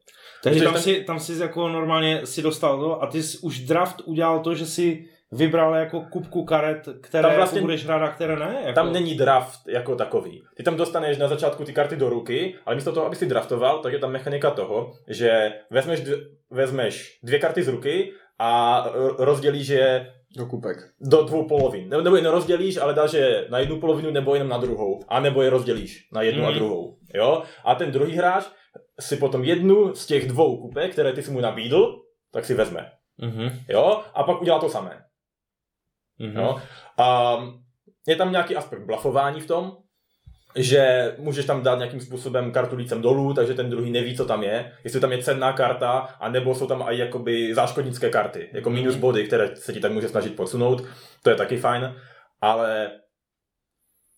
Takže tam ten- si, tam si jako normálně si dostal to a ty jsi už draft udělal to, že si vybral jako kupku karet, které Tam vlastně, vlastně- jako budeš hrát a které ne? Jako... Tam není draft jako takový. Ty tam dostaneš na začátku ty karty do ruky, ale místo toho, aby si draftoval, tak je tam mechanika toho, že vezmeš, dv- vezmeš dvě karty z ruky a rozdělíš je Do kupek. do dvou polovin. Nebo, nebo je nerozdělíš, ale dáš je na jednu polovinu nebo jenom na druhou. A nebo je rozdělíš na jednu Mhm. a druhou. Jo? A ten druhý hráč si potom jednu z těch dvou kupek, které ty si mu nabídl, tak si vezme. Mhm. Jo? A pak udělá to samé. Mhm. Jo? A je tam nějaký aspekt blafování v tom, že můžeš tam dát nějakým způsobem kartu lícem dolů, takže ten druhý neví, co tam je, jestli tam je cenná karta, anebo jsou tam i jakoby záškodnické karty, jako minus body, které se ti tak může snažit posunout, to je taky fajn, ale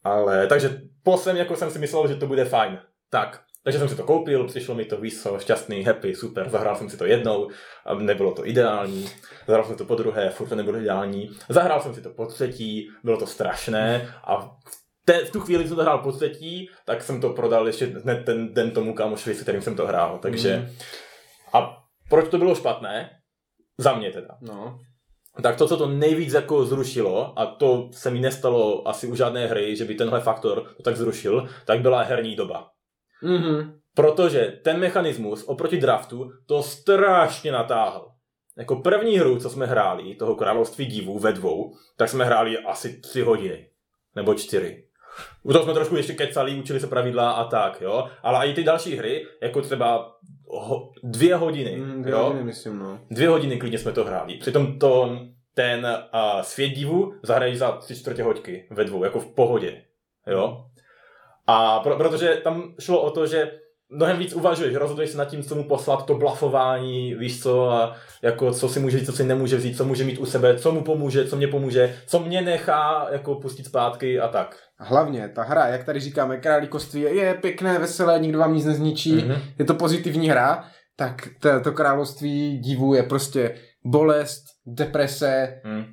ale, takže posem jako jsem si myslel, že to bude fajn. Tak, takže jsem si to koupil, přišlo mi to výso, šťastný, happy, super, zahrál jsem si to jednou, a nebylo to ideální, zahrál jsem to po druhé, furt to nebylo ideální, zahrál jsem si to po třetí, bylo to strašné a v, te, v tu chvíli, co jsem to hrál po třetí, tak jsem to prodal ještě hned ten den tomu kámošovi, se kterým jsem to hrál, takže Mhm. a proč to bylo špatné? Za mě teda. No. Tak to, co to nejvíc jako zrušilo, a to se mi nestalo asi u žádné hry, že by tenhle faktor to tak zrušil, tak byla herní doba. Mhm. Protože ten mechanismus oproti draftu to strašně natáhl. Jako první hru, co jsme hráli, toho království divů ve dvou, tak jsme hráli asi tři hodiny. Nebo čtyři. U toho jsme trošku ještě kecali, učili se pravidla a tak, jo. Ale i ty další hry, jako třeba ho, dvě hodiny, Mm, dvě jo. hodiny, myslím, no. Dvě hodiny klidně jsme to hráli. Přitom to, ten uh, svět divu zahrají za tři čtvrtě hoďky ve dvou, jako v pohodě. Jo? A pro, protože tam šlo o to, že mnohem víc uvažuješ, rozhoduješ se nad tím, co mu poslat, to blafování, víš co, a jako co si může vzít, co si nemůže vzít, co může mít u sebe, co mu pomůže, co mě pomůže, co mě nechá jako pustit zpátky a tak. Hlavně ta hra, jak tady říkáme, králíkoství je, pěkné, veselé, nikdo vám nic nezničí, Mhm. je to pozitivní hra, tak to, to království divů je prostě bolest, deprese, Hm.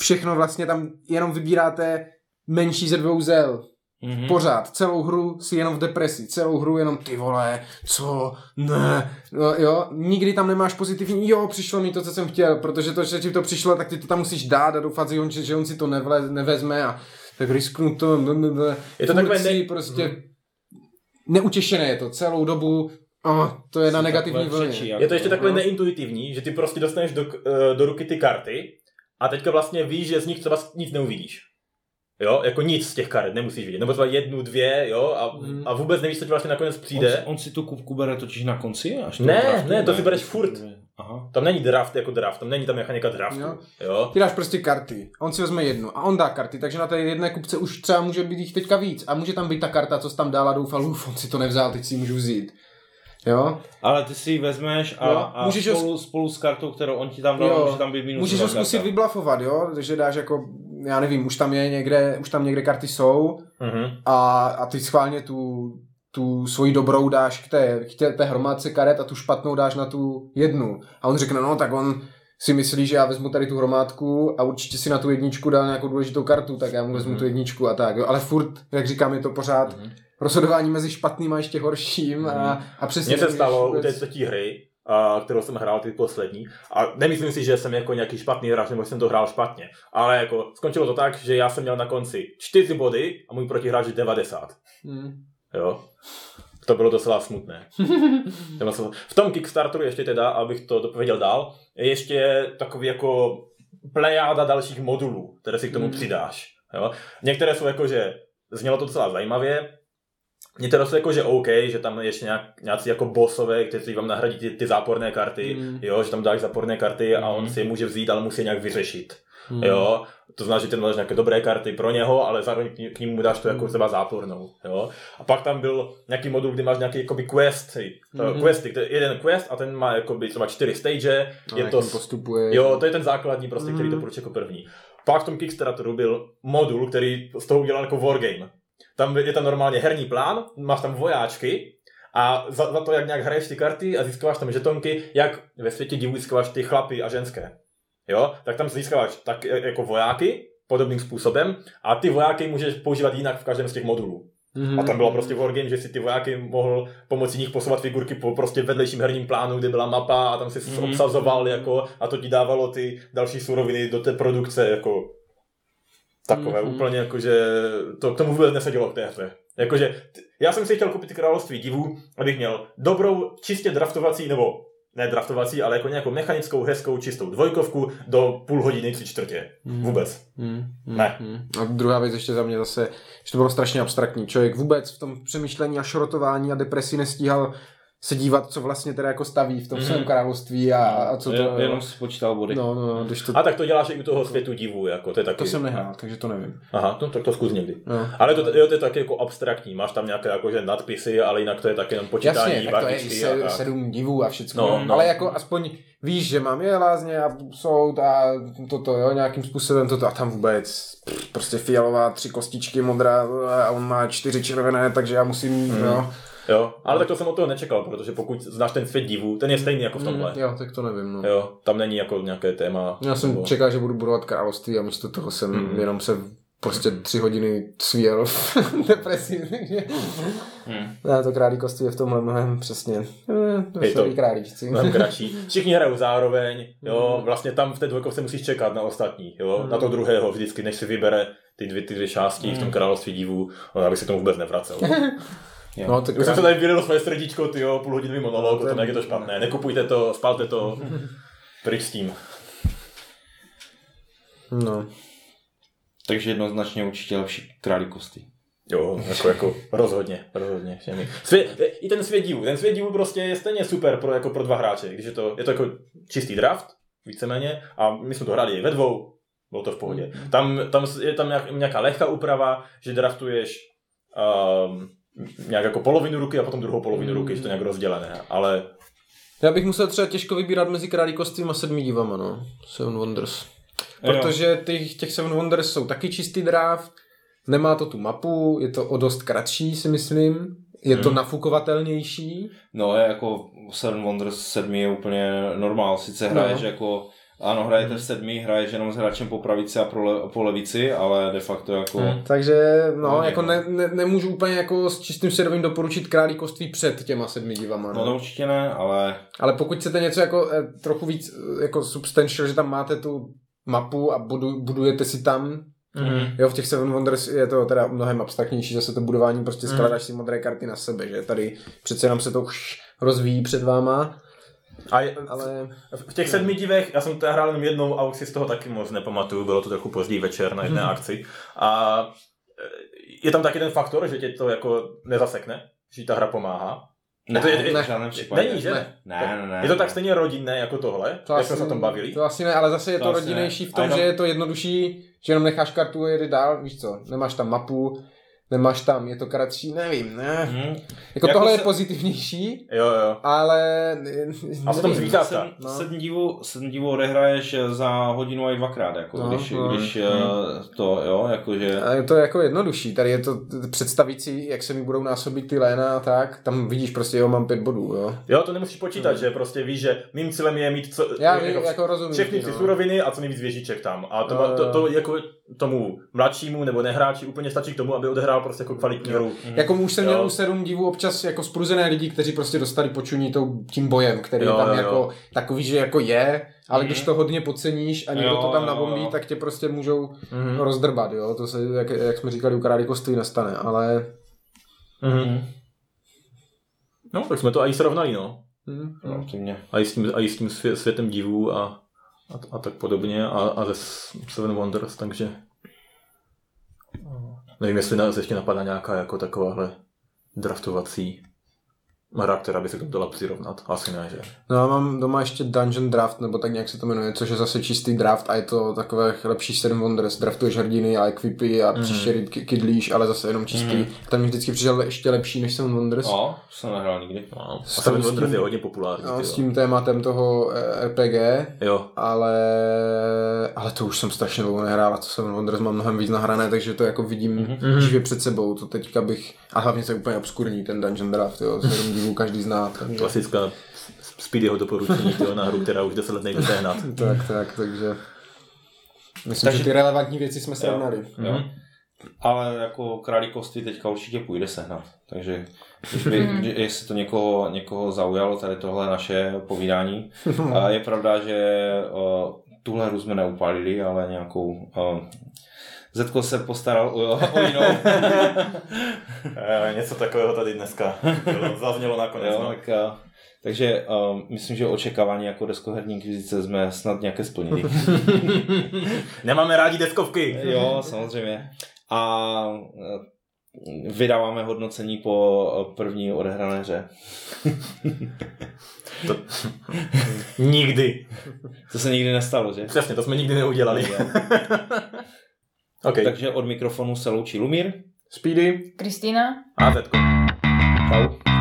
všechno vlastně tam jenom vybíráte menší ze dvou zel. Mhm. Pořád, celou hru si jenom v depresi, celou hru jenom ty vole, co, ne, no, jo, nikdy tam nemáš pozitivní, jo, přišlo mi to, co jsem chtěl, protože to, že ti to přišlo, tak ty to tam musíš dát a doufat, že on, že on si to nevle, nevezme a tak risknu to, ne, ne, ne. Je to Furt takové ne- prostě neutěšené je to celou dobu, oh, to je na Jsi negativní vlně. Je to ještě takové no. neintuitivní, že ty prostě dostaneš do, eh, do ruky ty karty a teďka vlastně víš, že z nich třeba nic neuvidíš. Jo, jako nic z těch karet nemusíš vidět. Nebo třeba jednu, dvě, jo, a, Mhm. a vůbec nevíš, co ti vlastně nakonec On, přijde. si- on si tu kupku bere totiž na konci? Až Ne, draftu, ne, to si bereš furt. Aha. Tam není draft jako draft, tam není ta mechanika draftu. Jo. Jo. Ty dáš prostě karty, on si vezme jednu a on dá karty, takže na té jedné kupce už třeba může být jich teďka víc a může tam být ta karta, co jsi tam dala, doufal, uf, on si to nevzal, teď si ji můžu vzít. Jo? Ale ty si ji vezmeš a, Jo, a můžeš ho spolu, spolu s kartou, kterou on ti tam dal, Jo. může tam být minus Můžeš ho zkusit vyblafovat, jo? Takže dáš jako, já nevím, už tam je někde, už tam někde karty jsou Mhm. a, a ty schválně tu, tu svoji dobrou dáš k té, k té, té hromádce karet a tu špatnou dáš na tu jednu. A on řekne, no tak on si myslí, že já vezmu tady tu hromádku a určitě si na tu jedničku dal nějakou důležitou kartu, tak já mu vezmu Mhm. tu jedničku a tak. Jo? Ale furt, jak říkám, je to pořád Mhm. rozhodování mezi špatným a ještě horším a, a přesně... Mně se stalo u vůbec- té třetí hry, a, kterou jsem hrál ty poslední. A nemyslím si, že jsem jako nějaký špatný hráč, nebo jsem to hrál špatně. Ale jako skončilo to tak, že já jsem měl na konci 4 body a můj protihráč 90. Hmm. Jo. To bylo docela smutné. V tom Kickstarteru ještě teda, abych to dopověděl dál, je ještě takový jako plejáda dalších modulů, které si k tomu Mm. přidáš. Jo. Některé jsou jako, že znělo to docela zajímavě, Některé jsou jako, že OK, že tam je ještě nějak, nějací jako bossové, kteří vám nahradí ty, ty záporné karty, Mm. jo, že tam dáš záporné karty a on Mm. si je může vzít, ale musí je nějak vyřešit. Hmm. Jo, to znamená, že ty máš nějaké dobré karty pro něho, ale zároveň k mu dáš to jako Mm. třeba zápornou. Jo. A pak tam byl nějaký modul, kdy máš nějaký jakoby quest, to, Mhm. questy, to je jeden quest a ten má jakoby třeba čtyři stage, A je to, postupuje. jo, to je ten základní prostě, který to Mhm. proč jako první. Pak v tom Kickstarteru byl modul, který z toho udělal jako wargame. Tam je tam normálně herní plán, máš tam vojáčky a za, za to, jak nějak hraješ ty karty a získáváš tam žetonky, jak ve světě divů získáváš ty chlapy a ženské. Jo, tak tam získáváš tak e- jako vojáky, podobným způsobem, a ty vojáky můžeš používat jinak v každém z těch modulů. Mhm. A tam bylo prostě wargame, že si ty vojáky mohl pomocí nich posouvat figurky po prostě vedlejším herním plánu, kde byla mapa a tam si Mhm. mm. obsazoval jako a to ti dávalo ty další suroviny do té produkce jako takové Mhm. mm. úplně jako, že to k tomu vůbec nesedělo k té hře. Jakože já jsem si chtěl koupit ty království divů, abych měl dobrou, čistě draftovací, nebo ne draftovací, ale jako nějakou mechanickou, hezkou, čistou dvojkovku do půl hodiny, tři čtvrtě. Vůbec. Hmm, hmm, Ne. hmm. A druhá věc ještě za mě zase, že to bylo strašně abstraktní. Člověk vůbec v tom přemýšlení a šrotování a depresi nestíhal se dívat, co vlastně teda jako staví v tom Mhm. svém království a, a co to... Je- Jenom si počítal body. No, no, no, když to, A tak to děláš i u toho světu divů, jako to je taky... to jsem nehrál, takže to nevím. Aha, to, tak to zkus někdy. No. Ale to, jo, to je taky jako abstraktní, máš tam nějaké jakože nadpisy, ale jinak to je taky jenom počítání, Jasně, tak to je se, a sedm divů a všecko. No, No, no. Ale jako aspoň víš, že mám je lázně a soud a toto, jo, nějakým způsobem toto a tam vůbec prostě fialová, tři kostičky modrá a on má čtyři červené, takže já musím, mm. jo. Jo, ale tak to jsem od toho nečekal, protože pokud znáš ten svět divů, ten je stejný jako v tomhle. Mm, jo, tak to nevím, no. Jo, tam není jako nějaké téma. Já jsem nebo- čekal, že budu budovat království a místo toho jsem mm. jenom se prostě tři hodiny svěl v depresi, takže Hmm. ne, to králíkoství je v tomhle mnohem přesně. Eh, Je to- králíčci. mnohem kratší. Všichni hrajou zároveň, jo, vlastně tam v té dvojkovce musíš čekat na ostatní, jo, na to druhého vždycky, než si vybere ty dvě, ty dvě části v tom království divů, no, já bych se tomu vůbec nevracel. No, tak Už jsem se tady vylil své srdíčko, ty jo, půlhodinový monolog, No, to jak je to špatné, nekupujte to, spalte to, pryč s tím. no. Takže jednoznačně určitě lepší králíkoství. Jo, jako, jako rozhodně, rozhodně. všemi. Svět, I ten svět divů, ten svět divů prostě je stejně super pro, jako pro dva hráče, když je to, je to jako čistý draft, víceméně, a my jsme to hráli i ve dvou, bylo to v pohodě. Tam, tam je tam nějak, nějaká lehká úprava, že draftuješ um, nějak jako polovinu ruky a potom druhou polovinu ruky, že to nějak rozdělené, ale Já bych musel třeba těžko vybírat mezi králíkostvím a sedmi divama, no. Seven Wonders. Protože těch, těch Seven Wonders jsou taky čistý draft, nemá to tu mapu, je to o dost kratší, si myslím. Je to Hmm. nafukovatelnější. No, je jako Seven Wonders 7 je úplně normál. Sice hraješ No. jako, ano, hrajete v sedmi, hraješ jenom s hráčem po pravici a pro le, po levici, ale de facto jako... Hmm. Takže no, No, jako no. ne, ne, nemůžu úplně jako s čistým svědomím doporučit králíkoství před těma sedmi divama. No to určitě ne, ale Ale pokud chcete něco jako eh, trochu víc eh, jako substantial, že tam máte tu mapu a budu, budujete si tam, mm. Jo, v těch Seven Wonders je to teda mnohem abstraktnější, zase to budování, prostě Mm. skládáš si modré karty na sebe, že tady přece jenom se to už rozvíjí před váma, a je, ale v těch sedmi divech, já jsem to hrál jenom jednou a už si z toho taky moc nepamatuju, bylo to trochu pozdý večer na jedné akci. A e, je tam taky ten faktor, že tě to jako nezasekne, že ta hra pomáhá. ne, to je- v žádném případě. Není, že? Ne. Ne, ne, ne. Je to tak stejně rodinné jako tohle, to jak jsme se o tom bavili. To asi ne, ale zase je to, To rodinnější ne. v tom, jenom- že je to jednodušší, že jenom necháš kartu a dál, víš co, nemáš tam mapu, nemáš tam, je to kratší, nevím, ne. Mhm. Jako, Jako tohle se- je pozitivnější, Jo, jo. ale... A tam nevím. zvířátka? Sedm, No. sedm, divů, sedm divů odehraješ za hodinu a i dvakrát, jako No, když, no. když eh, to, jo, jakože... A je to jako jednodušší, tady je to si, jak se mi budou násobit ty léna a tak, tam vidíš prostě, jo, mám pět bodů, jo. Jo, to nemusíš počítat, že prostě víš, že mým cílem je mít co, Já vím, jako rozumím všechny ty no. suroviny a co nejvíc věžiček tam. A to, Jo, to, jo. to, jako tomu mladšímu nebo nehráči úplně stačí k tomu, aby odehrál prostě jako kvalitní hru. Jako už jsem Jo. měl u sedm divů občas jako spruzené lidi, kteří prostě dostali počuní tou, tím bojem, který Jo, je tam jo, jako jo. takový, že jako je, ale Mhm. když to hodně podceníš a někdo Jo, to tam nabombí, jo. tak tě prostě můžou Mhm. rozdrbat, jo. To se, jak, jak jsme říkali, u králíkoství nastane, ale... Mhm. No, tak jsme to i srovnali, no. Hm, No. A i s tím, a i s tím svě- světem divů a, a, a tak podobně a, a ze Seven Wonders, takže nevím, jestli nás ještě napadá nějaká jako takováhle draftovací hra, která by se k tomu dala přirovnat. Asi ne, že? No já mám doma ještě Dungeon Draft, nebo tak nějak se to jmenuje, což je zase čistý draft a je to takové lepší Seven Wonders. Draftuješ hrdiny a equipy a Mhm. příšery mm. kydlíš, ale zase jenom čistý. Mhm. Tam mi vždycky přišel ještě lepší než Seven Wonders. No, to jsem nehrál nikdy. No. A Seven tím- Wonders je hodně populární. No, s tím tématem toho eh, RPG, Jo. ale, ale to už jsem strašně dlouho nehrál a to Seven Wonders mám mnohem víc nahrané, takže to jako vidím Mhm. mm-hmm. živě před sebou, to teďka bych, a hlavně se úplně obskurní ten Dungeon Draft, jo, divů každý zná, takže, Klasická Speedyho doporučení tyjo, na hru, která už 10 let nejde sehnat. tak, tak, takže myslím, Takže- že ty relevantní věci jsme srovnali. Jo. Ale jako králíkovství teďka určitě půjde sehnat. Takže když by, kdy- jestli to někoho, někoho zaujalo, tady tohle naše povídání. A je pravda, že uh, tuhle hru jsme neupálili, ale nějakou... Zetko se postaral o, o jinou. Eh, něco takového tady dneska zaznělo nakonec. jo, no. tak, uh, takže uh, myslím, že očekávání jako deskoherní inkvizice jsme snad nějaké splnili. Nemáme rádi deskovky. jo, samozřejmě. A eh, vydáváme hodnocení po eh, první odehrané hře. Nikdy. To se nikdy nestalo, že? Přesně, to jsme nikdy neudělali. OK. Takže od mikrofonu se loučí Lumír. Speedy. Kristýna? A Zetko. Čau.